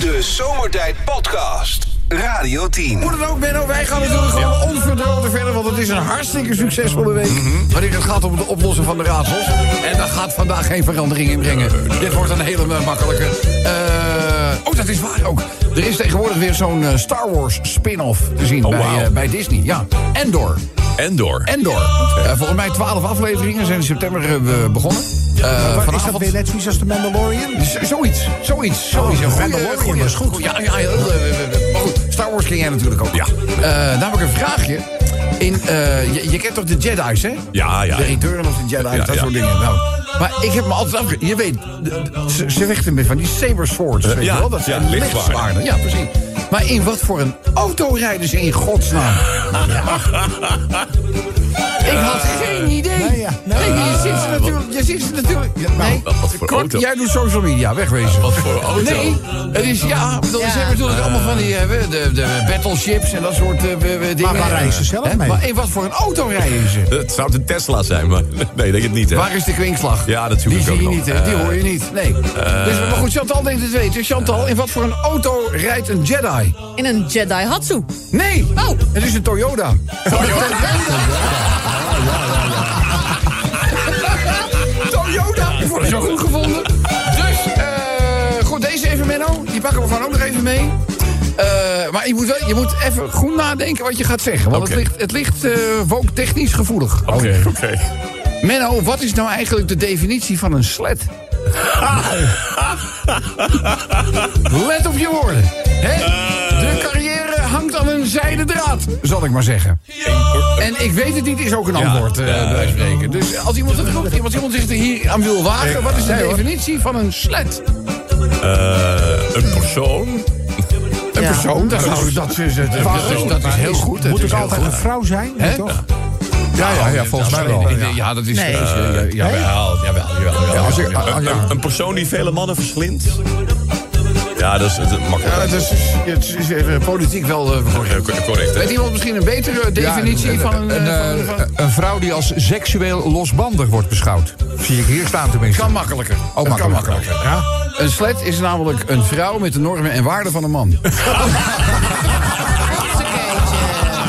De Zomertijd Podcast. Radio 10. Hoe dan ook, Benno, wij gaan natuurlijk gewoon onverdroten verder... want het is een hartstikke succesvolle week... wanneer het gaat om het oplossen van de raadsels. En dat gaat vandaag geen verandering in brengen. Dit wordt een hele makkelijke. Eh, oh, dat is waar ook. Er is tegenwoordig weer zo'n eh, Star Wars spin-off te zien Oh, bij, eh, bij Disney. Ja, Endor. Endor. Endor. Eh, volgens mij 12 afleveringen zijn in september begonnen. Eh, Is dat weer net zoiets als de Mandalorian? Z- Zoiets, zoiets, zoiets. Goeie- Mandalorian goeie- was goed. Ja, ja, heel, maar goed, Star Wars ken jij natuurlijk ook. Ja. Namelijk een vraagje. In, eh, je, je kent toch de Jedi's, hè? Ja, ja. De Return of the Jedi's, Ja, dat ja. soort dingen. Nou, maar ik heb me altijd afgevraagd. Je weet, de- de- ze, ze vechten met van die saber swords, weet ja, je wel? Dat zijn lichtzwaarden. Ja, precies. Maar in wat voor een auto rijden ze in godsnaam? Ik had geen idee. Nee, ja. Nee, je ziet ze natuurlijk. Je ziet ze natuurlijk. Ja, nee, wat- wat voor Kort, auto? Jij doet social media, wegwezen. Wat voor auto? Nee, het is ja. bedoel, Ze hebben natuurlijk allemaal van die eh, de, de battleships en dat soort eh, dingen. waar rijden ze zelf mee? Maar in wat voor een auto rijden ze? Het zou een Tesla zijn, maar nee, denk het niet, hè? Waar is de kwinkslag? Ja, dat zoek Die ik ook zie je nog. niet, hè? Die Eh, hoor je niet. Nee. dus, maar goed, Chantal denkt het weten. Chantal, in wat voor een auto rijdt een Jedi? In een Jedi Hatsu. Nee. Oh. Het is een Toyota. Toyota. Die pakken we gewoon ook nog even mee. Eh, maar je moet, wel, je moet even goed nadenken wat je gaat zeggen. Want het ligt, het ligt eh, woke technisch gevoelig. Oké, oké. Menno, wat is nou eigenlijk de definitie van een sled? Let op je woorden. Hè? De carrière hangt aan een zijden draad, zal ik maar zeggen. En ik weet het niet, is ook een antwoord, eh ja. bij spreken. Dus als iemand, het roept, als iemand zich er hier aan wil wagen... wat is de definitie van een sled? Eh, een persoon. Een Ja. persoon, dat, is, dat, is, dat, is, dat is, dat is heel goed. dat Moet heel altijd goed. een vrouw zijn? Hè? Toch? Ja, ja, ja, volgens mij wel. Ja, dat is... Nee. dat eh, ja, jawel, jawel, ah, ja. Een, een persoon die vele mannen verslindt. Ja, dat is, dat is makkelijk. Ja, het is, het politiek wel eh, correct. Weet iemand misschien een betere definitie Ja, van een... een, eh, eh, van- een vrouw die als seksueel losbandig wordt beschouwd. Zie ik hier staan tenminste. kan makkelijker. Oh, Dat kan makkelijker. makkelijker. Ja? Een slet is namelijk een vrouw met de normen en waarden van een man.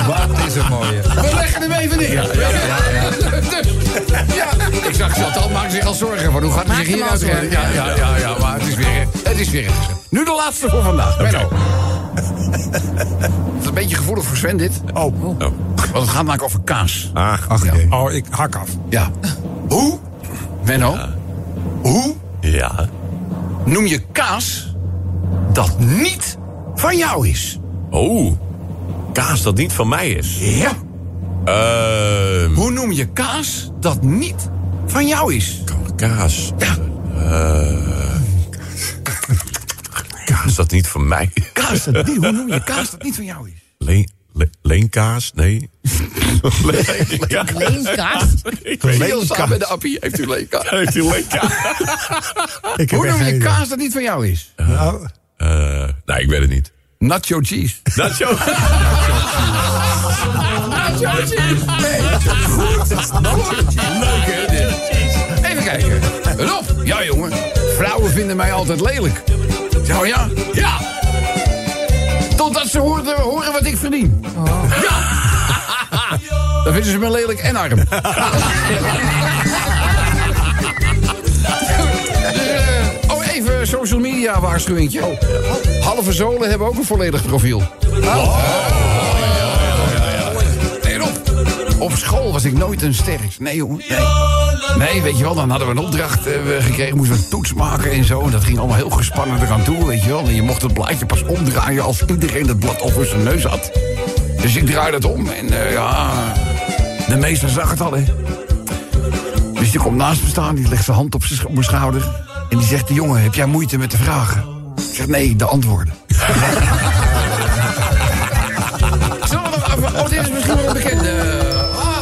Wat is een mooie. We leggen hem even neer. Ja, ja, ik zag Chantal maken zich al zorgen van hoe gaat hij zich hier al uitredden. Ja, ja, ja, ja, maar het is weer, het is weer. Nu de laatste voor vandaag. Benno. Het is een beetje gevoelig voor Sven dit. Oh. Oh. Want het gaat namelijk over kaas. Ach, Ja. jee. oh, ik hak af. Ja. Hoe, Menno, hoe ja. Noem je kaas dat niet van jou is? Oh, kaas dat niet van mij is. Ja. Ehm Hoe noem je kaas dat niet van jou is? kaas. Ja. Kaas dat niet van mij. Kaas dat niet, hoe noem je kaas dat niet van jou is? Leen, le- leenkaas? Nee. Ik weet Heel samen met de appie heeft u leenkaas. Heeft u leenkaas? Ik heb Hoe noem je kaas dat niet van jou is? Nou, Eh, nee, ik weet het niet. Nacho cheese. Zo. Nacho cheese. Nee. Goed. Leuk hè dit. Even kijken. Rob. Ja jongen. Vrouwen vinden mij altijd lelijk. Zo ja? Ja. Totdat ze horen, horen wat ik verdien. Ja. Dan vinden ze me lelijk en arm. Oh, even social media waarschuwingetje. Halve zolen hebben ook een volledig profiel. Nee, Rob. Op school was ik nooit een sterk. Nee, jongen. Nee. Nee, weet je wel, dan hadden we een opdracht eh, gekregen. Moesten we een toets maken en zo. En dat ging allemaal heel gespannen eraan toe, weet je wel. En je mocht het blaadje pas omdraaien als iedereen het blad over zijn neus had. Dus ik draaide het om en eh, ja... De meester zag het al, hè. Dus die komt naast me staan, die legt zijn hand op mijn schouder. En die zegt, jongen, heb jij moeite met de vragen? Ik zeg, nee, de antwoorden. We. Oh, dit is misschien wel een bekende. Ah.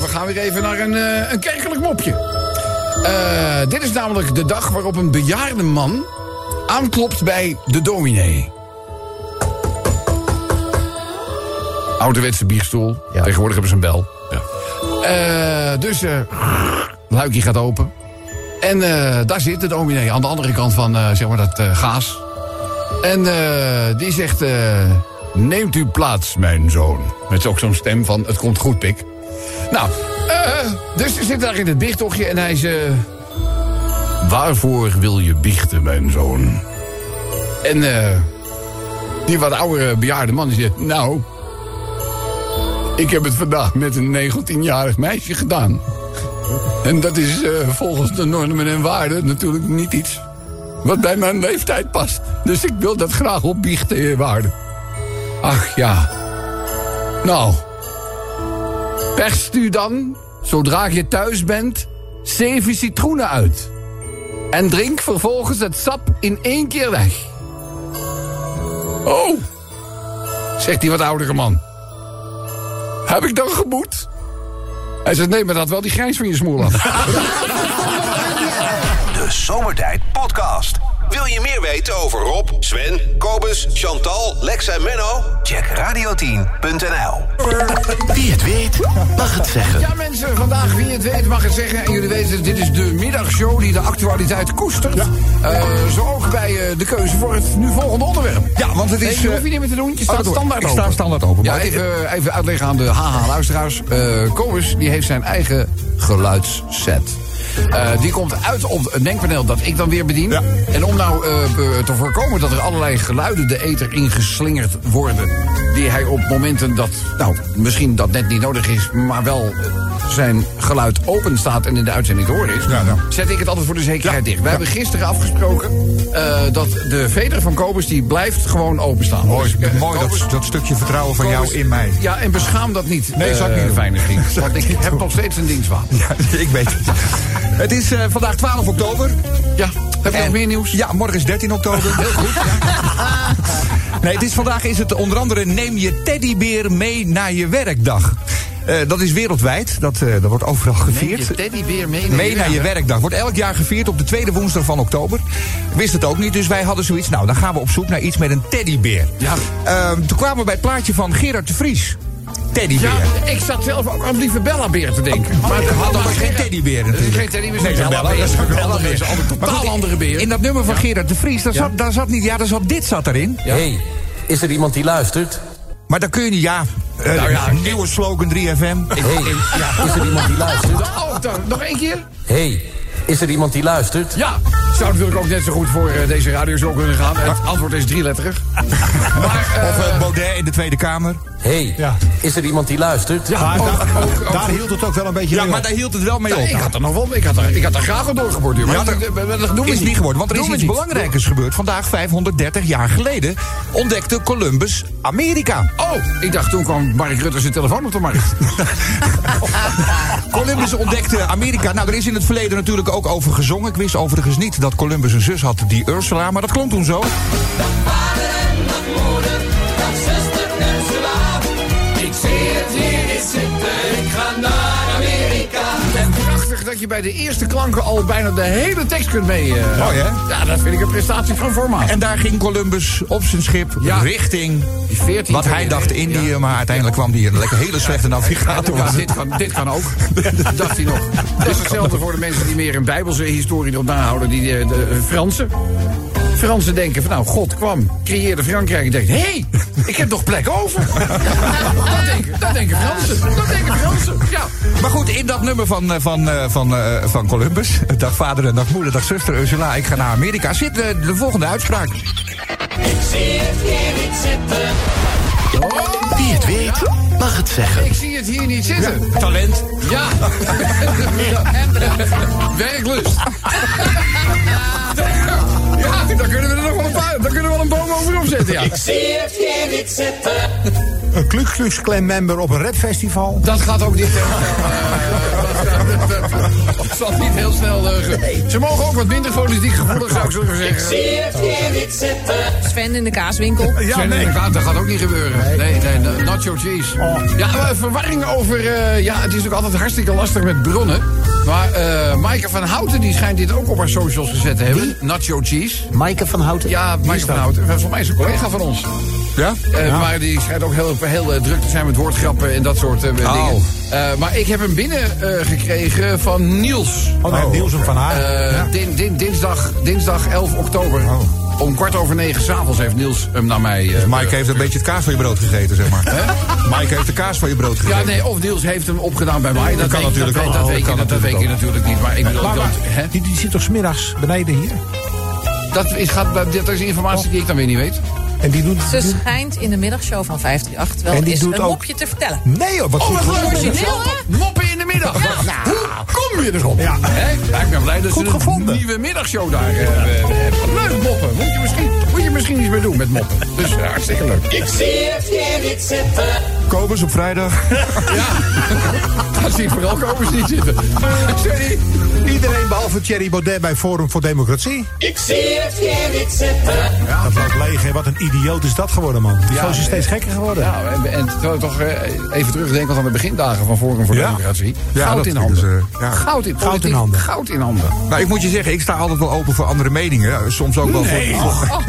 We gaan weer even naar een, eh, een kerkelijk mopje. Eh, dit is namelijk de dag waarop een bejaarde man aanklopt bij de dominee. Ouderwetse bierstoel. Tegenwoordig hebben ze een bel. Ja. Eh, dus eh luikje gaat open. En eh, daar zit de dominee aan de andere kant van eh, zeg maar dat eh, gaas. En eh, die zegt... eh, Neemt u plaats, mijn zoon. Met ook zo'n stem van, het komt goed, pik. Nou, eh, dus ze zit daar in het biechttochtje en hij ze... Waarvoor wil je biechten, mijn zoon? En eh, die wat oudere bejaarde man die zegt... Nou, ik heb het vandaag met een 19-jarig meisje gedaan. En dat is eh, volgens de normen en waarden natuurlijk niet iets... wat bij mijn leeftijd past. Dus ik wil dat graag opbiechten, heer waarde. Ach ja. Nou. Perst u dan, zodra je thuis bent, zeven citroenen uit. En drink vervolgens het sap in één keer weg. Oh, zegt die wat oudere man. Heb ik dan geboet? Hij zegt, nee, maar dat wel die grijns van je smoel af. De Zomertijd Podcast. Wil je meer weten over Rob, Sven, Kobus, Chantal, Lex en Menno? Check radio10.nl. Wie het weet, mag het zeggen. Ja, mensen, vandaag wie het weet mag het zeggen. En jullie weten, dit is de middagshow die de actualiteit koestert. Eh, zo ook bij eh, de keuze voor het nu volgende onderwerp. Ja, want het Nee, is... je eh, hoeft niet meer te doen. Je staat oh, door. standaard Ik open. sta standaard open. Ja, even, even uitleggen aan de haha-luisteraars. Eh Kobus, die heeft zijn eigen geluidsset. Eh, die komt uit op het mengpaneel dat ik dan weer bedien. Ja. En om nou eh, te voorkomen dat er allerlei geluiden de ether ingeslingerd worden... die hij op momenten dat, nou, misschien dat net niet nodig is... maar wel eh, zijn geluid open staat en in de uitzending te horen is... Ja, ja. zet ik het altijd voor de zekerheid dicht. We hebben gisteren afgesproken eh, dat de veder van Kobus... die blijft gewoon openstaan. Mooi, Dus, eh, mooi dat, Kobus- dat stukje vertrouwen van jou in mij. Ja, en beschaam dat niet. Nee, eh, zou ik niet. Fijne vriend. Zou Want ik heb nog steeds een dienstwapen. Ja, ik weet het. Het is vandaag 12 oktober. Ja, heb je nog meer nieuws? Ja, morgen is 13 oktober. Heel goed. nee, het is, vandaag is het onder andere neem je teddybeer mee naar je werkdag. Eh, dat is wereldwijd. Dat, eh, dat wordt overal gevierd. Neem je teddybeer mee, Mee naar je werkdag. Wordt elk jaar gevierd op de tweede woensdag van oktober. Wist het ook niet, dus wij hadden zoiets. Nou, dan gaan we op zoek naar iets met een teddybeer. Ja. Ehm, toen kwamen we bij het plaatje van Gerard de Vries. Teddybeer. Ja, ik zat zelf ook aan lieve Bella-beer te denken. Maar we hadden maar geen teddy. teddybeer natuurlijk. geen teddybeer, Nee, dat is een Bella, dat is een Bella-beer. Dat is een totaal andere beer. In dat nummer van Gerard de Vries, daar, zat, daar zat niet... Ja, daar zat dit zat erin. hey, is er iemand die luistert? Maar dan kun je niet, ja... eh, Nou ja, nieuwe slogan 3FM. hey, is er iemand die luistert? Oh, dan, nog één keer? hey, is er iemand die luistert? Ja, zou natuurlijk ook net zo goed voor eh, deze radioshow kunnen gaan. Het antwoord is drieletterig. Maar, eh, Of eh, Baudet in de Tweede Kamer. hey, Ja. is er iemand die luistert? ja, Maar ook- daar, ook- ook- daar hield het ook wel een beetje Ja, mee maar op. daar hield het wel mee Ja, op. ik had er nog wel, ik had er, ik had er graag op doorgeborduurd. Maar Ja, dat, dat- dat, dat doen we is niet geworden, want er is iets niet. belangrijkers gebeurd. Vandaag, 530 jaar geleden, ontdekte Columbus Amerika. Oh, ik dacht toen kwam Mark Rutte zijn telefoon op de markt. Columbus ontdekte Amerika. Nou, er is in het verleden natuurlijk ook over gezongen. Ik wist overigens niet dat Columbus een zus had, die Ursula, maar dat klonk toen zo. Ik zie het hier niet zitten, ik ga naar. Dat je bij de eerste klanken al bijna de hele tekst kunt mee... eh, Mooi, hè? Ja, dat vind ik een prestatie van formaat. En daar ging Columbus op zijn schip Ja. richting Die 14 wat hij dacht Indië, maar uiteindelijk kwam hij een lekker hele slechte navigator. Ja, dit kan, dit kan ook. Dacht hij nog. Dat is hetzelfde voor de mensen die meer een bijbelse historie nog nahouden. Die, eh, de, de Fransen. Fransen denken van nou, God kwam, creëerde Frankrijk en denkt... hé, hey, ik heb nog plek over. dat, denken, dat denken Fransen. Dat denken Fransen, ja. Maar goed, in dat nummer van, eh, van, eh, van, eh, van Columbus, dag vader en dag moeder, dag zuster Ursula, ik ga naar Amerika, zit eh, de volgende uitspraak. Wie het weet, mag het zeggen. Ik zie het hier niet zitten. Talent. Ja. Werklust. Ja, daar kunnen we er nog wel een paar. Daar kunnen we wel een boom over opzetten, ja. Een Klux Klux Klan member op een rap festival. Dat gaat ook niet heel snel. eh, zal niet heel snel. eh, ge- Ze mogen ook wat minder politiek gevoelig, zou ik zo zeggen. Sven in de kaaswinkel. Ja, nee, dat, dat gaat ook niet gebeuren. Nee, nee, no- nacho cheese. Ja, maar verwarring over... eh, ja, het is ook altijd hartstikke lastig met bronnen. Maar eh Maaike van Houten die schijnt dit ook op haar socials gezet te hebben. Nacho cheese. Maaike van Houten. Ja, Maaike van Houten. Volgens mij is een collega van ons. Ja? Eh, Maar die schijnt ook heel, heel druk te zijn met woordgrappen en dat soort Oh. dingen. Eh, maar ik heb hem binnen eh, gekregen van Niels. Oh, nee, Niels hem van haar. Ja. din- din- dinsdag, dinsdag 11 oktober. Om kwart over negen s'avonds heeft Niels hem naar mij... eh, Mike heeft een beetje het kaas van je brood gegeten, zeg maar. Mike heeft de kaas van je brood gegeten. Ja, nee, of Niels heeft hem opgedaan bij mij. Dat, kan weet, natuurlijk dat, ook. dat, Oh, weet, dat, dat weet natuurlijk je natuurlijk niet. Maar ik bedoel, Maar, maar, dat, hè? die, die zit toch smiddags beneden hier? Dat, is, gaat, dat is informatie die ik dan weer niet weet. En die doet... Ze schijnt in de middagshow van 538 wel En die eens doet een ook- mopje te vertellen. Nee joh, wat goed. Origineel, hè? Moppen in de middag. Hoe kom je erop? Ja. Hè? Ik ben blij dat Goed ze een gevonden. nieuwe middagshow daar eh, eh, hebben. Leuk moppen. Moet je, misschien, moet je misschien iets mee doen met moppen. Dus eh, hartstikke leuk. Ik zie het hier niet zitten. Kobus op vrijdag. Ja. Dat zie ik vooral komen niet zitten. Sorry. Iedereen behalve Thierry Baudet bij Forum voor Democratie. Ik zie het hier niet zitten. Dat loopt leeg, hè. Wat een idioot is dat geworden, man. Die Ja, is steeds gekker geworden. Ja, en, en terwijl ik toch eh, even terugdenken aan de begindagen van Forum voor Ja. Democratie. Ja, Goud in handen. ze, ja. Goud in, Goud in politiek, handen. Goud in handen. Nou, ik moet je zeggen, ik sta altijd wel open voor andere meningen. Soms ook wel Nee. voor, voor,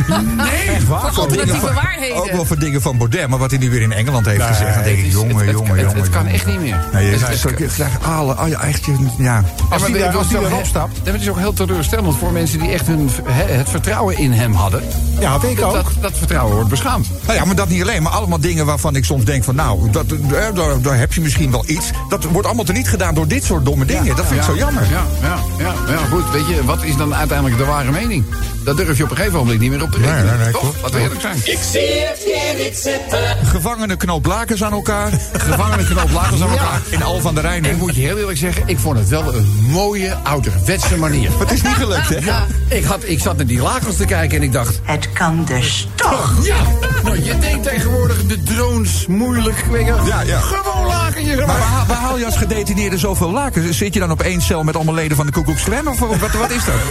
Echt waar? voor dingen Alternatieve van, waarheden. ook wel voor dingen van Baudet. Maar wat hij nu weer in Engeland heeft gezegd, dan denk ik, jongen, jongen, jongen. Het kan echt niet meer. Nee, Het ook- het krijgt alle, oh ja, echt, ja. Als maar die daar- het als die was erop toch- stapt. hè, Het is ook heel teleurstellend voor mensen die echt hun, hè, het vertrouwen in hem hadden. Ja, had ik Dat, ook. dat, dat vertrouwen wordt beschaamd. Nou ja, maar dat niet alleen. Maar allemaal dingen waarvan ik soms denk van... nou, dat, eh, daar, daar heb je misschien wel iets. Dat wordt allemaal teniet gedaan door dit soort domme dingen. dat vind ik zo jammer. Ja, ja, ja, ja, goed. Weet je, wat is dan uiteindelijk de ware mening? Daar durf je op een gegeven moment niet meer op te Nee, rekenen. nee, nee, Toch? klopt. Laten we eerlijk zijn. Ik zie het hier niet zitten. Gevangenen knoop lakens aan elkaar. Gevangenen knoop lakens aan elkaar. In Al van de Rijn. hè. Ik moet je heel eerlijk zeggen, ik vond het wel een mooie, ouderwetse manier. Maar het is niet gelukt, hè? Ja, ik, had, ik zat naar die lakens te kijken en ik dacht... Het kan dus toch. Ja, nou, je denkt tegenwoordig de drones moeilijk. Weet je, Ja, ja. Gewoon laken. Maar waar, waar haal je als gedetineerde zoveel lakens? Zit je dan op één cel met allemaal leden van de Klan? Of wat, wat is dat?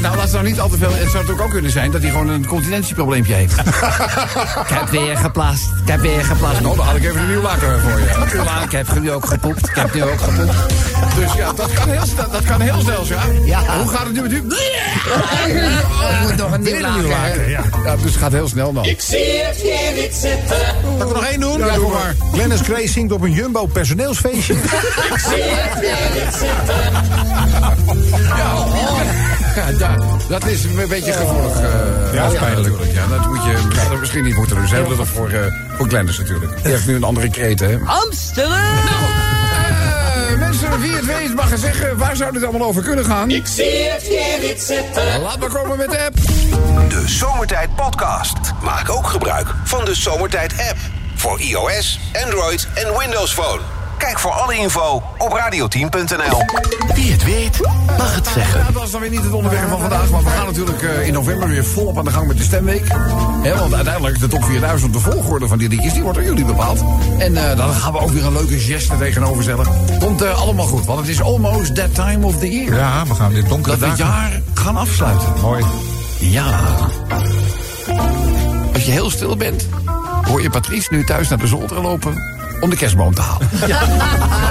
Nou, laat het nou niet al te veel. Het zou natuurlijk ook kunnen zijn dat hij gewoon een continentieprobleempje heeft. Ik heb weer geplast. Ik heb weer geplast. Nou, dan had ik even een nieuw laken voor je. Ik heb nu ook gepoept. Ik heb nu ook gepoept. Dus ja, dat kan heel, snel- dat kan heel snel, ja. Ja. Hoe gaat het nu met u? Ik moet nog een nieuw laken. Ja. ja, dus het gaat heel snel dan. Ik zie het hier niet zitten. Zal ik er nog één doen? Ja, doe maar. Glennis Grace zingt op een Jumbo personeelsfeestje. Ik zie het hier niet zitten. Ja, da- dat is een beetje gevoelig. eh, Ja, dat is pijnlijk. Ja, dat moet je dat misschien niet moeten doen. Ze hebben dat voor, eh voor Glenders natuurlijk. Die heeft nu een andere kreet, hè. Amsterdam! Wie het weet mag zeggen. Waar zou dit allemaal over kunnen gaan? Ik zie het hier niet zitten. Laat maar komen met de app. De Zomertijd Podcast. Maak ook gebruik van de Zomertijd app. Voor iOS, Android en Windows Phone. Kijk voor alle info op radioteam.nl. Wie het weet, mag het zeggen. Ja, dat is dan weer niet het onderwerp van vandaag. Maar we gaan natuurlijk eh, in november weer volop aan de gang met de stemweek. Hè, want uiteindelijk de top 4000, de volgorde van die liedjes, die wordt door jullie bepaald. En eh, dan gaan we ook weer een leuke geste tegenover stellen. Komt eh, allemaal goed, want het is almost that time of the year. Ja, we gaan dit donkere Dat we het jaar gaan afsluiten. Mooi. Ja. Als je heel stil bent, hoor je Patrice nu thuis naar de zolder lopen om de kerstboom te halen. Ja.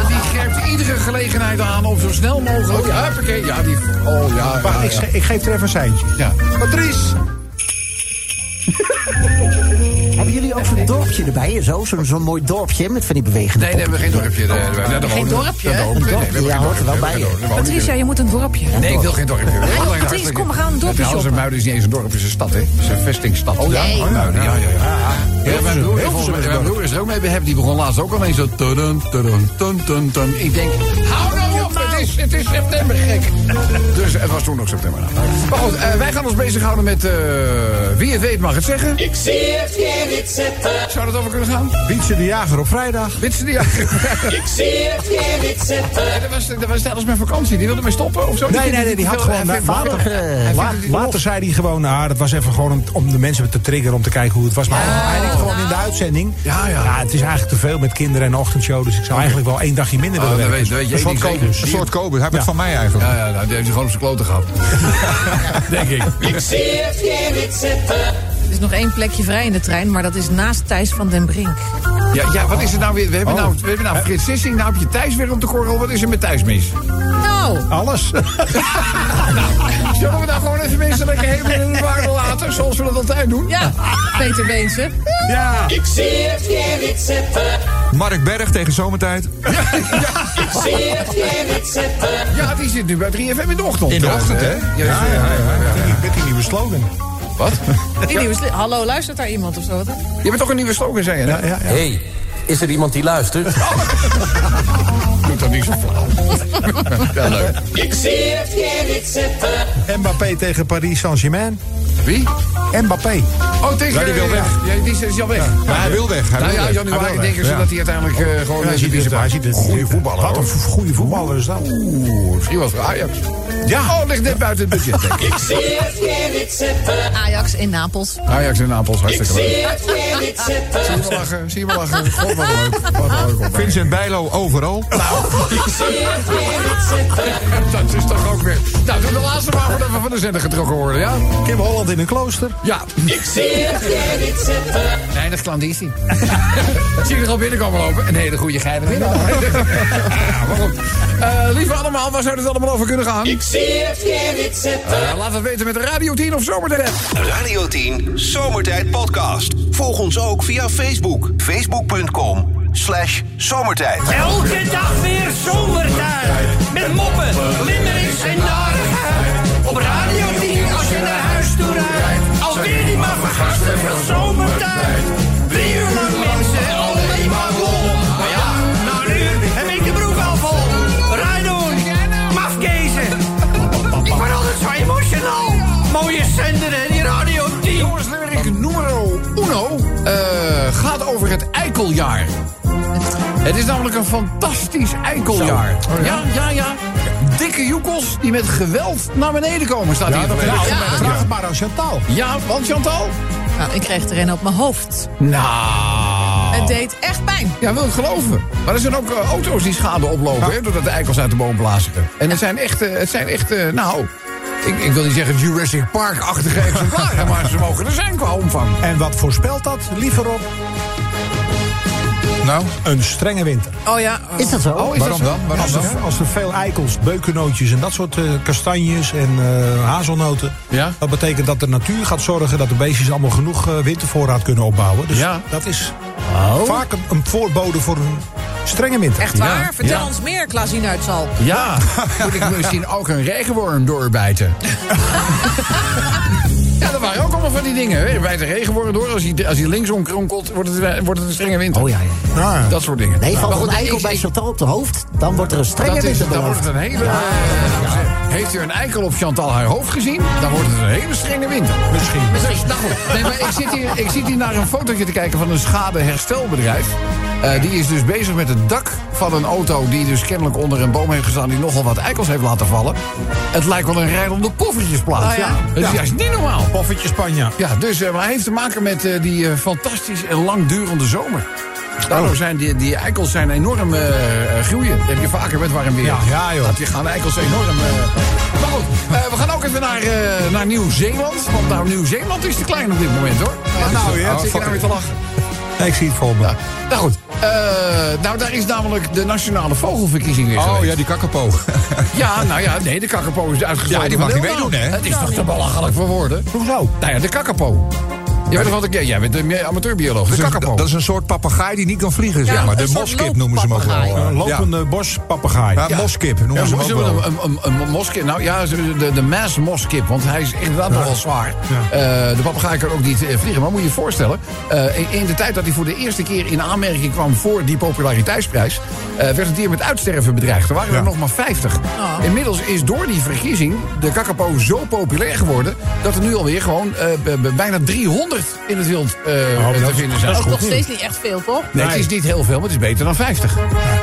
Die grijpt iedere gelegenheid aan om zo snel mogelijk... Ja, huppakee, ja, die... Oh, ja, Wacht, ja, ik, ge- ik geef er even een seintje. Ja. Patrice! Hebben jullie ook zo'n dorpje erbij en zo? Zo'n zo'n mooi dorpje met van die bewegende Nee, nee, we hebben geen dorpje. eh, nee, daar Geen we. dorpje, we. We hebben Ja, geen hoort er wel dorpje. bij, We Patricia, je moet een dorpje. Nee, ik wil geen dorpje. We Patrice, kom, we gaan een dorpje Trouwens, shoppen. Muiden is niet eens een dorp, het is een stad, hè? Het is een vestingstad. Oh, Nee. ja? Muiden, ja, ja, ja. Ja, mijn broer, is er ook mee behept. Die begon laatst ook al eens zo... Ik denk, hou nou op, het is, het is september, gek. Dus het was toen nog september. nou. Maar goed, eh, wij gaan ons bezighouden met... eh, wie het weet mag het zeggen. Ik zie het hier niet zitten. Zou dat over kunnen gaan? Wietse de Jager op vrijdag. Witsen die... Ja, Ik zie het hier niet zitten. dat, was, dat was tijdens mijn vakantie. Die wilde mij stoppen of zo? Nee, nee, nee, die had gewoon... Hij Water, hij later zei hij gewoon, nou, dat was even gewoon om, om de mensen te triggeren om te kijken hoe het was. Maar hij denkt gewoon in de uitzending. Ja, ja. het is eigenlijk te veel met kinderen en ochtendshow. Dus ik zou eigenlijk wel één dagje minder Oh, willen dat werken. weet, dat weet je Een soort Kobus. Kobus. Hij heeft het Ja. van mij eigenlijk. Ja, ja, nou, die heeft ze gewoon op zijn kloten gehad. Denk ik. Ik zie het hier niet zitten. Er is nog één plekje vrij in de trein, maar dat is naast Thijs van den Brink. Ja, ja, wat is er nou weer? We hebben, Oh. nou, we hebben nou Frits Sissing, nou heb je Thijs weer op de korrel. Wat is er met Thijs mis? Nou, Alles. Zullen we dan gewoon even mensen lekker helemaal in de waarde laten, zoals we dat altijd doen? Ja, Peter Beense. Ja. Ik zie het weer niet zitten. Mark Berg tegen zomertijd. Ik zie het weer niet zitten. Ja, die zit nu bij 3FM in de ochtend. In de Ja, ochtend, hè? Ja, ja, ja. ja. Met die nieuwe slogan. Wat? Die nieuwe Hallo, luistert daar iemand of zo? Wat? Je hebt toch een nieuwe slogan, zei je? hè? Ja, ja, ja. hey, is er iemand die luistert? Doe dat niet zo flauw. ja, leuk. Ik zie het weer niet zitten. Mbappé tegen Paris Saint-Germain. Wie? Mbappé. Oh, tegen... Ja, die wil weg. Ja, die is, is al weg. Maar hij wil weg. Hij Nou wil ja, januari Hij denken ze weg, dat hij uiteindelijk eh, gewoon... Hij eh, ziet hij ziet het. Goeie voetballer, Wat een goede voetballer is dat. Oeh, misschien wat voor Ajax. Ja. Oh, ligt net buiten het budget, denk ik. Ik zie het weer niet zitten. Ajax in Napels. Ajax en Napels, Ik hartstikke leuk. zie het weer niet zitten. Zie je me lachen, zie je me lachen. God, leuk. Wat leuk. Wat leuk. Vincent Bijlo overal. Ik zie het weer niet zitten. Dat is toch ook weer... Nou, doe de laatste maar voordat we van de zender getrokken worden, ja? Kim Holland in een klooster. Ja. Ik zie het weer niet zitten. Weinig klanditie. Zie je er al binnenkomen lopen? Een hele goede geile middag. ja, maar goed. Eh, lieve allemaal, waar zou het allemaal over kunnen gaan? Ik zie het weer niet zitten. Eh, laat het weten met de Radio 10 of Zomertijd. Radio 10 Zomertijd Podcast. Volg ons ook via Facebook. Facebook.com slash zomertijd. Elke dag weer zomertijd. Met moppen, limmerings en narigheid. Op Radio 10 als je naar huis toe rijdt. Alweer die maar vergasten van zomertijd. Drie uur lang mensen, alleen maar lol. Maar ja, na een uur heb ik de broek al vol. Rijdoen, mafkezen. Ik word altijd zo emotional. Mooie zender hè, die Radio 10. Jongens, numero uno eh, gaat over het eikeljaar. Het is namelijk een fantastisch eikeljaar. ja? ja, ja, Dikke joekels die met geweld naar beneden komen, staat hier. dat vanmiddag. ja, Ja. Vraag het maar aan Chantal. Ja, want Chantal? Nou, ik kreeg er een op mijn hoofd. Nou... Het deed echt pijn. Ja, wil ik geloven. Maar er zijn ook eh, auto's die schade oplopen, hè, doordat de eikels uit de boom blazen. En het zijn echt, eh, het zijn echt eh, nou... Ik, ik wil niet zeggen Jurassic Park-achtige exemplaren, maar ze mogen er zijn qua omvang. En wat voorspelt dat? Liever op Nou, een strenge winter. Oh ja. Is dat zo? Oh, is waarom dat zo? dan? Waarom Als dan? er, als er veel eikels, beukennootjes en dat soort eh, kastanjes en eh, hazelnoten. Ja. Dat betekent dat de natuur gaat zorgen dat de beestjes allemaal genoeg eh, wintervoorraad kunnen opbouwen. Dus Ja. dat is vaak een, een voorbode voor een strenge winter. Echt waar? Ja, Vertel ja. ons meer, Klaasien Uitzal. Ja, moet ik misschien ook een regenworm doorbijten? Ja, dat waren ook allemaal van die dingen. hè. Bij de regenworm door, als hij, als hij linksom kronkelt, wordt het, wordt het een strenge winter. Oh ja, ja. Ah, Dat soort dingen. Nee, valt een eikel ik- bij Chantal op de hoofd, dan wordt er een strenge dat is, winter dan wordt het een hele... eh, Heeft u een eikel op Chantal haar hoofd gezien? Dan wordt het een hele strenge winter. misschien. Dus, nou goed. Nee, maar ik, zit hier, ik zit hier naar een fotootje te kijken van een schadeherstelbedrijf. Eh, die is dus bezig met het dak van een auto die dus kennelijk onder een boom heeft gestaan... die nogal wat eikels heeft laten vallen. Het lijkt wel een rijdende poffertjesplaats. Oh ja? Het is juist niet normaal. Poffertje Spanje. Ja, dus eh, maar hij heeft te maken met eh, die fantastisch en langdurende zomer. Daardoor zijn die, die eikels zijn enorm groeien. Dat heb je vaker met warm weer. Ja, ja, joh. Dat die gaan de eikels enorm... Maar goed, we gaan ook even naar, naar Nieuw-Zeeland. Want nou, Nieuw-Zeeland is te klein op dit moment, hoor. Ja, nou, ja, Zit je nou weer te lachen? Nee, ik zie het voor me. Ja. Nou goed, eh, nou daar is namelijk de nationale vogelverkiezing weer Oh geweest. ja, die kakkerpo. Ja, nou ja, nee, de kakkerpo is uitgesloten. Ja, die mag niet meedoen, hè? Het is toch te belachelijk voor woorden? Hoezo? Nou ja, de kakkerpo. Jij bent, altijd, jij bent een amateurbioloog. De Dat is, een, kakkerpo. dat is een soort papegaai die niet kan vliegen, zeg Ja, maar. De moskip noemen ze hem ook wel. looppapegaai. Een Ja. lopende bospapegaai. Ja, moskip noemen Ja, ze hem ook een, een, een moskip. Nou ja, de, de mass moskip. Want hij is inderdaad nogal zwaar. Ja. Eh, de papegaai kan ook niet eh, vliegen. Maar moet je je voorstellen. eh, in, in de tijd dat hij voor de eerste keer in aanmerking kwam voor die populariteitsprijs. eh, werd het dier met uitsterven bedreigd. Er waren er nog maar 50. Oh. Inmiddels is door die verkiezing de kakapo zo populair geworden. dat er nu alweer gewoon eh, bijna 300 in het wild eh, maar te dat- vinden zijn. dat Ook goed nog steeds niet echt veel, toch? Nee, het is niet heel veel, maar het is beter dan 50.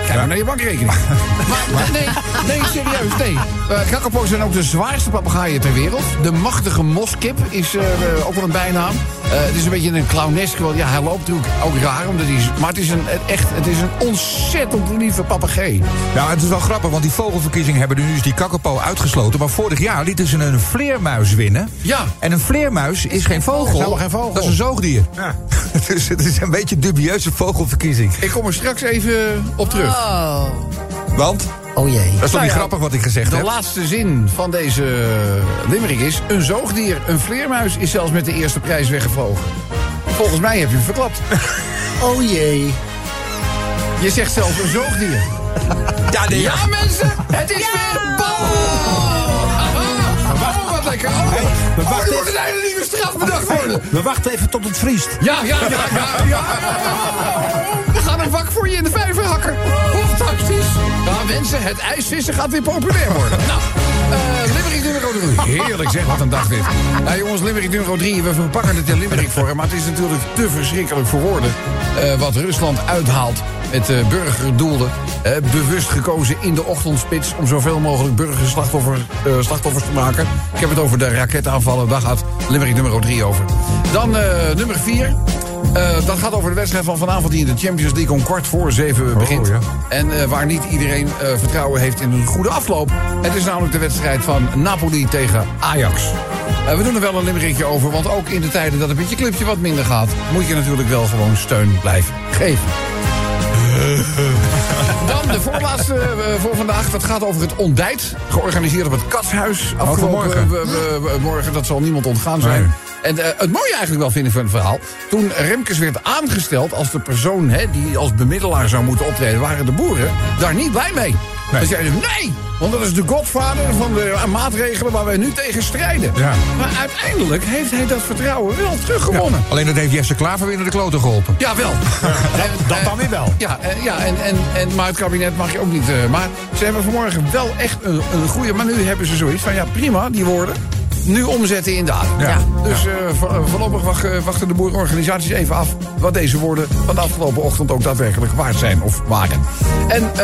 Kijk maar naar je bankrekening. maar nee, nee, serieus, nee. Uh, Kakapo's zijn ook de zwaarste papegaaien ter wereld. De machtige moskip is eh, eh, ook wel een bijnaam. Eh, het is een beetje een clownesk. wel, Ja, hij loopt natuurlijk ook raar, omdat hij is, maar het is een, echt, het is een ontzettend lieve papegaai. Ja, het is wel grappig, want die vogelverkiezingen hebben nu dus die kakkerpo uitgesloten. Maar vorig jaar lieten ze een vleermuis winnen. Ja. En een vleermuis is geen vogel. is helemaal geen vogel. Dat is een zoogdier. Ja. dus het is een beetje een dubieuze vogelverkiezing. Ik kom er straks even op terug. Oh. Want? Oh jee. Dat is toch Nou niet ja, grappig wat ik gezegd De heb? laatste zin van deze limerick is... een zoogdier, een vleermuis, is zelfs met de eerste prijs weggevlogen. Volgens mij heb je hem verklapt. Oh jee. Je zegt zelfs een zoogdier. Ja, nee, Ja, mensen, het is weer bal! Oh, wat lekker. Oh, we oh, wachten er een hele nieuwe straf bedacht worden. We wachten even tot het vriest. Ja, ja, ja, ja, ja. Vak voor je in de vijver hakken. Fantastisch. Ja, mensen, het ijsvissen gaat weer populair worden. Nou, Limerick nummer 3. Heerlijk zeg, wat een dag dit. Nou jongens, Limerick nummer 3. We verpakken het in Limerick voor hem. Maar het is natuurlijk te verschrikkelijk voor woorden. eh, wat Rusland uithaalt met uh, burgerdoelen. eh, bewust gekozen in de ochtendspits... om zoveel mogelijk burgerslachtoffers eh, slachtoffers te maken. Ik heb het over de raketaanvallen. Daar gaat Limerick nummer 3 over. Dan nummer 4. Eh, dat gaat over de wedstrijd van vanavond die in de Champions League om kwart voor zeven begint. ja. En eh, waar niet iedereen eh, vertrouwen heeft in een goede afloop. Het is namelijk de wedstrijd van Napoli tegen Ajax. We doen er wel een limmerikje over, want ook in de tijden dat het met je clubje wat minder gaat... moet je natuurlijk wel gewoon steun blijven geven. Dan de voorlaatste voor vandaag. Dat gaat over het ontbijt. Georganiseerd op het Katshuis. Afgelopen morgen. morgen. Dat zal niemand ontgaan zijn. Nee. En eh, het mooie eigenlijk wel vind ik van het verhaal. Toen Remkes werd aangesteld als de persoon hè, die als bemiddelaar zou moeten optreden... waren de boeren daar niet blij mee. Nee. Ze zeiden nee, want dat is de godvader van de eh, maatregelen waar wij nu tegen strijden. Ja. Maar uiteindelijk heeft hij dat vertrouwen wel teruggewonnen. Alleen dat heeft Jesse Klaver weer naar de kloten geholpen. Ja, wel. Dat dan weer wel. Ja, eh, ja en, en, en, maar het kabinet mag je ook niet. maar ze hebben vanmorgen wel echt een, een goede. Maar nu hebben ze zoiets van: ja, prima, die woorden. Nu omzetten in daden. Ja. Dus eh, vo- voorlopig wacht- eh, wachten de boerenorganisaties even af. wat deze woorden van de afgelopen ochtend ook daadwerkelijk waard zijn of waren. En eh,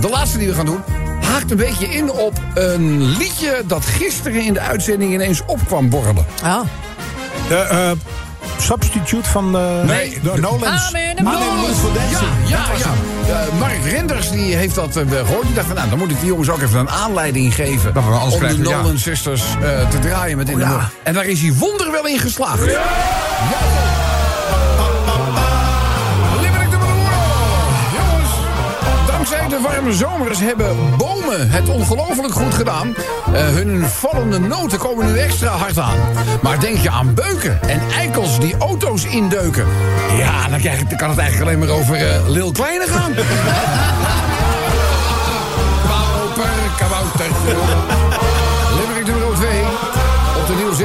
de laatste die we gaan doen. haakt een beetje in op een liedje dat gisteren in de uitzending ineens opkwam borrelen. Oh. De eh, substitute van de, Nee. de mood. Mood for Dancing. Ja, ja. Eh, Mark Renders die heeft dat eh, gehoord. Die dacht van, nou, dan moet ik die jongens ook even een aanleiding geven... Dat we anders om de ja. Nolan Sisters eh, te draaien met in de ja. Mood. En daar is hij wonderwel in geslaagd. Ja. De warme zomers hebben bomen het ongelooflijk goed gedaan. Eh, hun vallende noten komen nu extra hard aan. Maar denk je aan beuken en eikels die auto's indeuken... ja, dan, krijg ik, dan kan het eigenlijk alleen maar over eh, Lil Kleine gaan. Pauper, kaboutertje.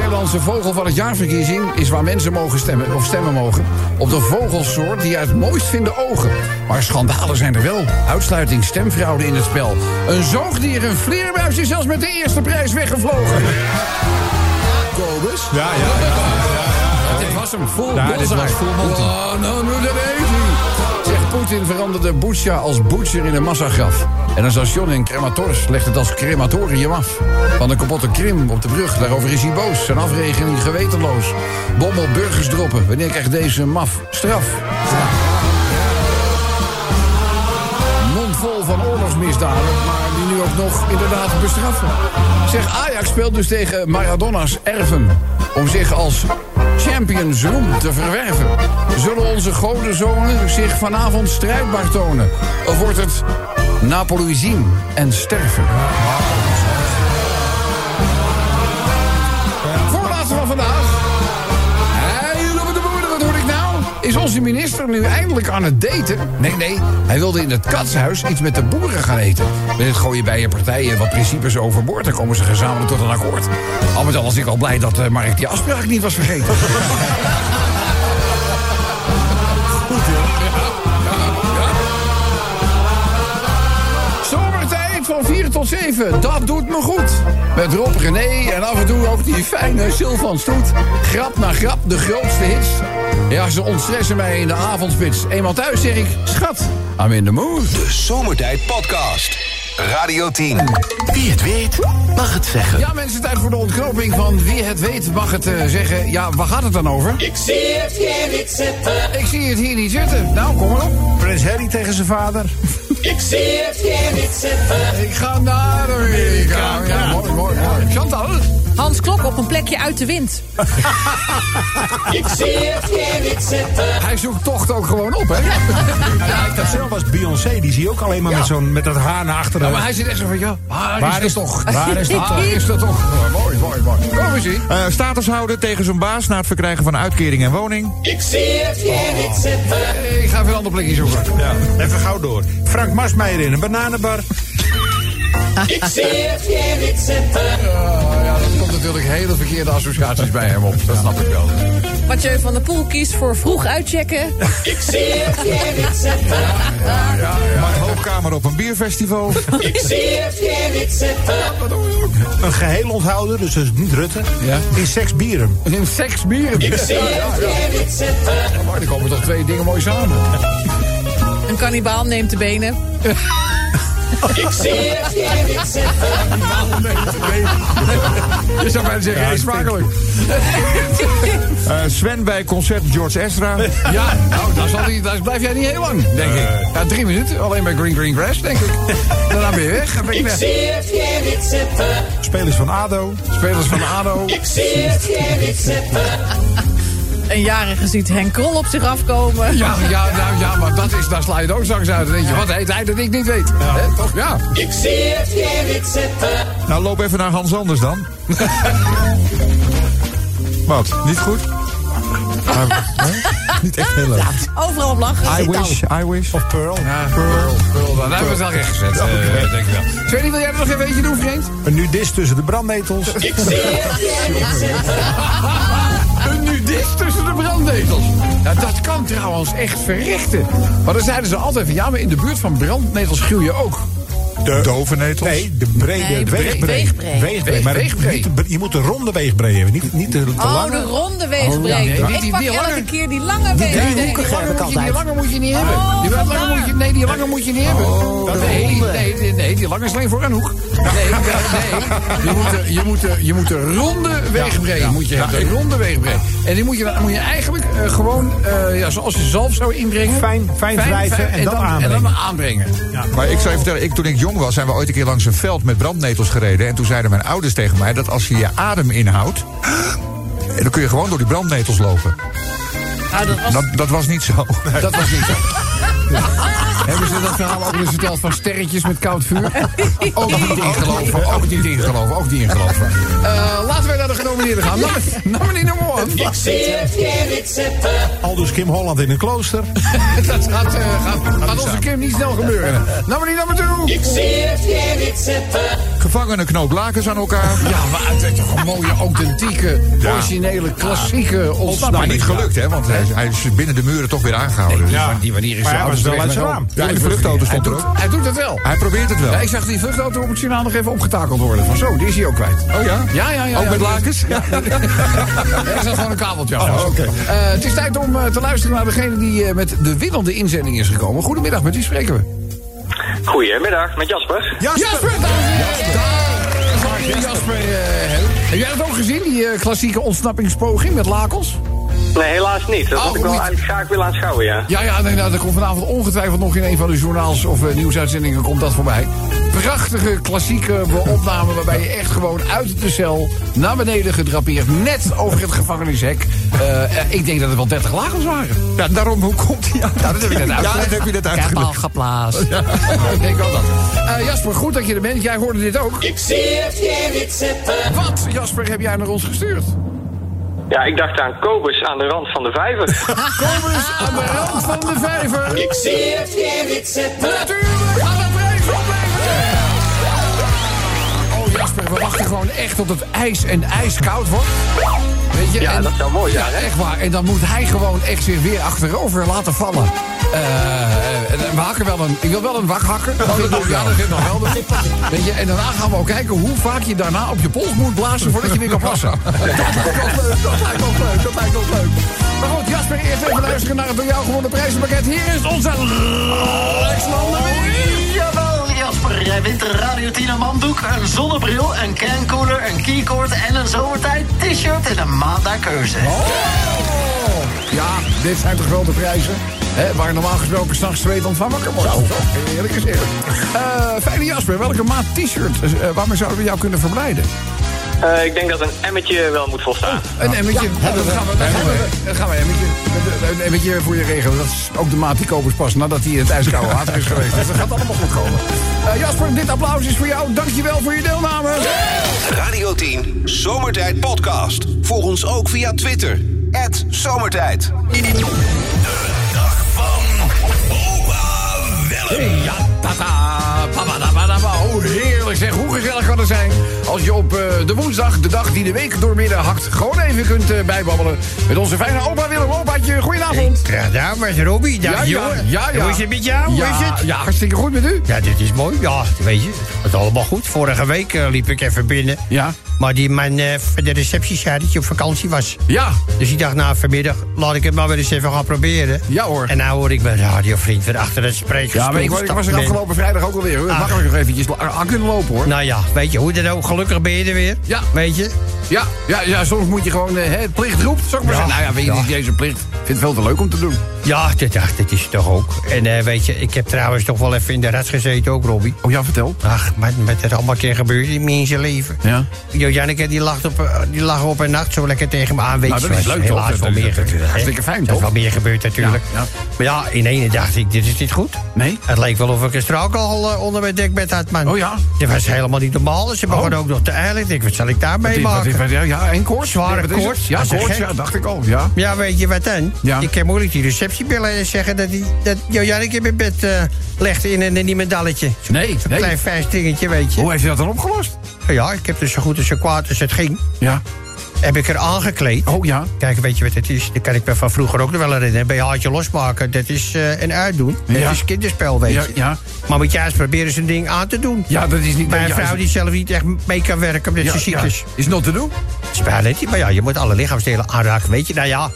Nieuw-Zeelandse vogel van het jaarverkiezing is waar mensen mogen stemmen, of stemmen mogen. Op de vogelsoort die uit het mooist vinden ogen. Maar schandalen zijn er wel. Uitsluiting, stemfraude in het spel. Een zoogdier, een vleermuis is zelfs met de eerste prijs weggevlogen. Kobus? Ja, ja. Dit was hem, full Ja, dit was full Monty. Poetin veranderde Butsja als butcher in een massagraf. En een station in Krematorsk legt het als crematorium af. Van de kapotte Krim op de brug, daarover is hij boos. Zijn afrekening gewetenloos. Bom burgers droppen, wanneer krijgt deze maf straf? Mond vol van oorlogsmisdaden, maar die nu ook nog inderdaad bestraffen. Zeg, Ajax speelt dus tegen Maradona's erven. Om zich als champions roem te verwerven. Zullen onze godenzonen zich vanavond strijdbaar tonen? Of wordt het Napoli zien en sterven? Is onze minister nu eindelijk aan het daten? Nee, nee, hij wilde in het katshuis iets met de boeren gaan eten. Met het gooien bij je partijen wat principes overboord... dan komen ze gezamenlijk tot een akkoord. Al met al was ik al blij dat eh, Mark die afspraak niet was vergeten. Zomertijd van 4 tot 7, dat doet me goed. Met Rob René en af en toe ook die fijne Sylvan Stoet. Grap na grap, de grootste hits. Ja, ze ontstressen mij in de avondspits. Eenmaal thuis zeg ik, schat, I'm in the mood. De Zomertijd Podcast. Radio 10. Wie het weet, mag het zeggen. Ja, mensen, tijd voor de ontknoping van wie het weet mag het eh, zeggen. Ja, waar gaat het dan over? Ik zie het hier niet zitten. Ik zie het hier niet zitten. Nou, kom maar op. Prins Harry tegen zijn vader. Ik zie het hier niet zitten. Ik ga naar Amerika. Ja, mooi, mooi, mooi. Chantal? Hans Klok op een plekje uit de wind. Ik zie het hier niet zitten. Hij zoekt tocht ook gewoon op, hè? Ja, dat zelf was Beyoncé. Die zie je ook alleen maar met, zo'n, met dat haar naar achteren. Ja, maar hij zit echt zo van, ja, waar, Waar is is- dat toch? waar is dat toch? is dat toch? Mooi, mooi, mooi. Kom eens zien. Eh, statushouder tegen zijn baas na het verkrijgen van uitkering en woning. Ik zie het hier niet zitten. Ik ga even een ander plekje zoeken. Ja, even gauw door. Frank Marsmeijer in een bananenbar. Ik zie het hier niet zitten. Ja, ja, dat komt natuurlijk hele verkeerde associaties bij hem op. Dat snap ik wel. Mathieu van der Poel kiest voor vroeg uitchecken. Ik zie het hier niet zitten. Maakt hoogkamer op een bierfestival. Ik zie het hier niet zitten. Een geheel onthouder, dus dat is niet Rutte. Ja. In Sex Bierum. In seks bieren. Ik zie het hier niet zitten. Maar er komen toch twee dingen mooi samen. Een kannibaal neemt de benen. Ik zie het hier niet zitten. Je zou bijna zeggen, hey, smakelijk. Eh, Sven bij concert George Ezra. Ja, nou, daar, zal hij, daar blijf jij niet heel lang, denk ik. Ja, drie minuten, alleen bij Green Green Grass, denk ik. Daarna ben je weg. Dan ben je Ik weg. zie het hier zitten. Spelers van ADO. Spelers van ADO. Ik zie het hier niet zitten. Een jarige ziet Henk Krol op zich afkomen. Ja, ja, nou, ja, maar dat is, daar sla je het ook straks uit. Dan denk je, wat heet hij dat ik niet weet? Toch? Ja. Ik zie het hier niet zitten. Nou, loop even naar Hans Anders dan. Wat? Niet goed? Maar, hè? Niet echt heel leuk. Overal op lachen. I wish, I wish. Of Pearl. Ja, Pearl, Pearl, dan hebben we het al recht gezet, eh, denk ik wel. Tweede, wil jij er nog even eentje doen, vriend? Een nudist tussen de brandnetels. Ik zie het niet nudist tussen de brandnetels. Ja, dat kan trouwens echt verrichten. Maar dan zeiden ze altijd van, ja, maar in de buurt van brandnetels gruw je ook. De Dovenetels. Nee, de brede Nee, weegbree. weegbree. Weegbree, maar Weegbree. niet de- je moet de ronde weegbree hebben, niet, niet de, de Oh, lange. de ronde weegbreed. Oh, ja, nee, die- ik die- pak die elke keer die lange die weegbreed. driehoekige die, lange heb ik moet je, die altijd. lange moet je niet hebben. Oh, die lange vandaar. moet je, nee, die lange moet je niet hebben. Dat- nee, nee, nee, nee, die lange is alleen voor een hoek. Nee, nee, nee. Je moet de, je moet de, je moet de ronde weegbreed moet je hebben. De ronde weegbreed. En die moet je, moet je eigenlijk eh, gewoon, eh, ja, zoals je zalf zou inbrengen. Fijn- fijn wrijven en dan En aanbrengen. dan aanbrengen. Maar ik zou je vertellen, ik, toen ik jong was, zijn we ooit een keer langs een veld met brandnetels gereden. En toen zeiden mijn ouders tegen mij dat als je je adem inhoudt, dan kun je gewoon door die brandnetels lopen. Nou, dat was Dat, dat was niet zo. Dat was niet zo. Hebben ze dat verhaal ook eens verteld van sterretjes met koud vuur? Ook niet ingeloven, ook niet ingeloven, ook niet ingeloven. Eh, laten wij naar de genomineerden gaan. Nummer- Nominee nummer one. Ik zie het hier zitten. Aldus Kim Holland in een klooster. Dat gaat, eh, gaat, gaat onze Kim niet snel gebeuren. Nominee nummer two. Ik zie het hier niet zitten. Gevangenen knoop lakens aan elkaar. Ja, maar het is toch een mooie, authentieke, originele, klassieke ontsnapping. Maar niet gelukt, hè? Want hij, hij is binnen de muren toch weer aangehouden. Dus- Ja, die manier is Maar hij was wel uit zijn raam. Ja, de vluchtauto stond er ook. hij doet het wel. Hij probeert het wel. Ja, ik zag die vluchtauto op het journaal nog even opgetakeld worden. Van zo, die is hij ook kwijt. Oh ja? Ja, ja, ja. Ook ja, met lakens? Ja. Er zat gewoon een kabeltje aan. Oh, oké. Eh, het is tijd om eh, te luisteren naar degene die eh, met de winnende inzending is gekomen. Goedemiddag, met wie spreken we? Goedemiddag, met Jasper. Jasper! Daar is Jasper. eh, Hel. Heb jij dat ook gezien, die eh, klassieke ontsnappingspoging met lakels? Nee, helaas niet. Dat Oh, had ik wel eigenlijk graag willen aanschouwen, ja. Ja, ja, nee, nou, dat komt vanavond ongetwijfeld nog in een van de journaals of eh, nieuwsuitzendingen komt dat voorbij. Prachtige klassieke opname waarbij je echt gewoon uit de cel naar beneden gedrapeerd, net over het gevangenishek. Eh, eh, ik denk dat het wel 30 lakens waren. Ja, daarom, hoe komt hij aan? Ja, dat heb ik net Ja, uitgelegd. dat heb je net Ik heb al uitgelegd. geplaatst. ik denk ook dat. Eh, Jasper, goed dat je er bent. Jij hoorde dit ook. Ik zie het hier niet zitten. Wat, Jasper, heb jij naar ons gestuurd? Ja, ik dacht aan Kobus aan de rand van de vijver. Eens aan de rand van de vijver. Ik zie het hier niet zitten. Natuurlijk tot het ijs en ijskoud wordt. Weet je? Ja, en, dat zou mooi zijn, Ja, hè? echt waar. En dan moet hij gewoon echt zich weer achterover laten vallen. En we hakken wel een... Ik wil wel een wakhakker. Dat vind ik- ja, dat vind ik nog wel. Weet je, en daarna gaan we ook kijken hoe vaak je daarna op je pols moet blazen voordat je weer kan plassen. Dat lijkt ons leuk, dat lijkt ons leuk, dat lijkt ons leuk. Maar goed, Jasper, eerst even luisteren naar het door jou gewonnen prijzenpakket. Hier is onze Lex. Jasper. Jij wint een Radio 10 een manddoek, een zonnebril, een cancooler, een keycord en een zomertijd t-shirt in een maand naar keuze. Oh. Ja, dit zijn toch wel de prijzen? Hè, waar normaal gesproken s'nachts twee van wakker wordt. Zo, eerlijk is eerlijk. Eh Fijne Jasper, welke maat t-shirt eh, waarmee zouden we jou kunnen verblijden? Eh, ik denk dat een emmetje wel moet volstaan. Een emmetje. Ja, dan gaan we, dan gaan we, dan gaan we emmetje. Een emmetje voor je regelen. Dat is ook de maat die kopers pas nadat hij in het ijskoude water is geweest. Dus dat gaat allemaal goed komen. Eh, Jasper, dit applaus is voor jou. Dankjewel voor je deelname. Radio 10 Zomertijd Podcast. Volg ons ook via Twitter. Zomertijd. Ja, tata, papa, da, ba, da, ba. Heerlijk zeg. Hoe gezellig kan het zijn als je op eh, de woensdag, de dag die de week doormidden hakt... gewoon even kunt eh, bijbabbelen met onze fijne opa Willem. Opaatje, goedenavond. Ja, met Robbie. Dag, Ja, ja, jongen. ja, ja. Hoe is het met jou? Hoe Ja, is het? ja, hartstikke goed met u. Ja, dit is mooi. Ja, weet je, het is allemaal goed. Vorige week eh, liep ik even binnen. Ja. Maar die man van de receptie zei dat je op vakantie was. Ja. Dus ik dacht, nou, vanmiddag laat ik het maar weer eens even gaan proberen. Ja hoor. En nou hoor ik mijn radiovriend weer achter het spreekgestoel. Ja, maar ik, was- ik was er afgelopen vrijdag ook alweer. hoor. Ah. Makkelijk nog eventjes aan kunnen lopen hoor. Nou ja, weet je, hoe dan ook, gelukkig ben je er weer. Ja. Weet je? Ja, ja, ja, soms moet je gewoon eh, hè, het plicht roept. Zou ik maar Ja, zeggen. Nou ja, weet je ja. deze plicht. Ik vind het veel te leuk om te doen. Ja, dit, ach, dit is het toch ook. En eh, weet je, ik heb trouwens toch wel even in de rats gezeten ook, Robbie. Oh ja, vertel. Ach, wat met er allemaal keer gebeurd in mensen leven. Ja. Jo, Janneke, die lag op, eh, die lag op een nacht zo lekker tegen me aan. Weet Nou, dat is leuk, toch? Dat- wel dat- meer dat- dat- gebeurd. hartstikke fijn, Er is wel meer gebeurd natuurlijk. Ja. Maar ja, in ene dacht ik, dit is niet goed. Nee? Het leek wel of ik een straakalcohol eh, onder mijn dekbed had, man. Oh ja? Dit was helemaal niet normaal. Ze begon ook nog te eilen. Ik denk, wat zal ik daar Wat ja, ja, en koorts. Zware koorts. Ja, koorts, gek. ja, dacht ik al. Ja. Ja, weet je wat dan? Ja. Ik kan moeilijk die receptie bellen en zeggen dat, die, dat Jo Janneke in mijn bed eh legt in een niemendalletje. Zo'n Nee, zo'n nee. klein vijfstringetje, weet je. Hoe heeft je dat dan opgelost? Ja, ik heb dus zo goed als zo kwaad als het ging. Ja. Heb ik er aangekleed. Oh ja. Kijk, weet je wat het is? Dat kan ik me van vroeger ook nog wel herinneren. Een BH'tje losmaken, dat is eh, een uitdoen. Dat Ja. is kinderspel, weet je. Ja, ja. Maar moet eens proberen zo'n ding aan te doen. Ja, dat is niet... Bij een ja, vrouw die zelf niet echt mee kan werken omdat ja, ze ziek ja. is. Is not te doen? Spijt niet, maar ja, je moet alle lichaamsdelen aanraken, weet je. Nou ja,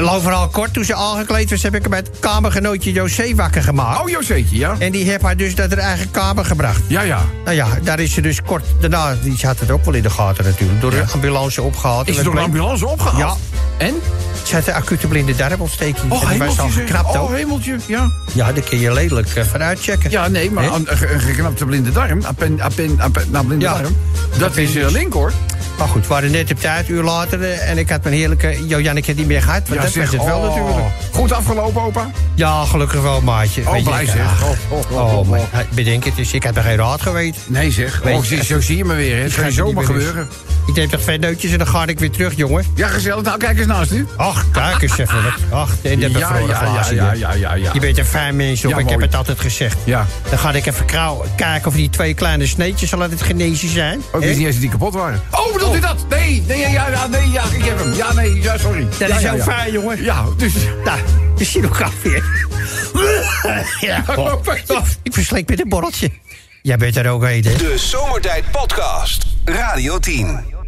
lang verhaal kort, toen ze aangekleed was... heb ik hem met kamergenootje José wakker gemaakt. Oh, Joseetje, ja. En die heeft haar dus naar haar eigen kamer gebracht. Ja, ja. Nou ja, daar is ze dus kort daarna... die had het ook wel in de gaten natuurlijk... door de ambulance opgehaald. Is er door bleek- ambulance opgehaald? Ja. En? Ze had een acute blinde darmontsteking. Oh, en die was al geknapt Oh, ook. hemeltje, ja. Ja, daar kun je lelijk uh, vanuit checken. Ja, nee, maar een, een geknapte blinde darm, appen, appen, appen, nou, blinde Ja. darm, dat is uh, link hoor. Maar goed, we waren net op tijd, uur later... eh, en ik had mijn heerlijke Jo Janneke niet meer gehad. Want Ja, dat zeg, was het wel oh. natuurlijk. Goed afgelopen, opa? Ja, gelukkig wel, maatje. Oh, blij zeg. Oh, oh, oh, Oh, oh, oh. bedenk het eens, ik had er geen raad geweten. Nee zeg, oh, zie- zo zie je me weer, hè. Het kan zomaar gebeuren. Ik neem toch vijf neutjes en dan ga ik weer terug, jongen. Ja, gezellig. Nou, kijk eens naast u. Ach, kijk eens even. Ach, en de bevroren ja, ja, ja, ja, ja. Je bent een fijn mens, op. Ja, ik heb het altijd gezegd. Ja. Dan ga ik even kijken of die twee kleine sneetjes al aan het genezen zijn. Ook Hè? wist niet eens dat die kapot waren. Oh, bedoelt u dat? Nee, nee, ja, ja, nee, ja, ik heb hem. Ja, nee, ja, sorry. Dat is ja. fijn, jongen. Ja, dus... Nou, zien elkaar weer. ja, oh, oh, ik verslik met een borreltje. Jij bent er ook een, hè? De Zomertijd Podcast. Radio 10.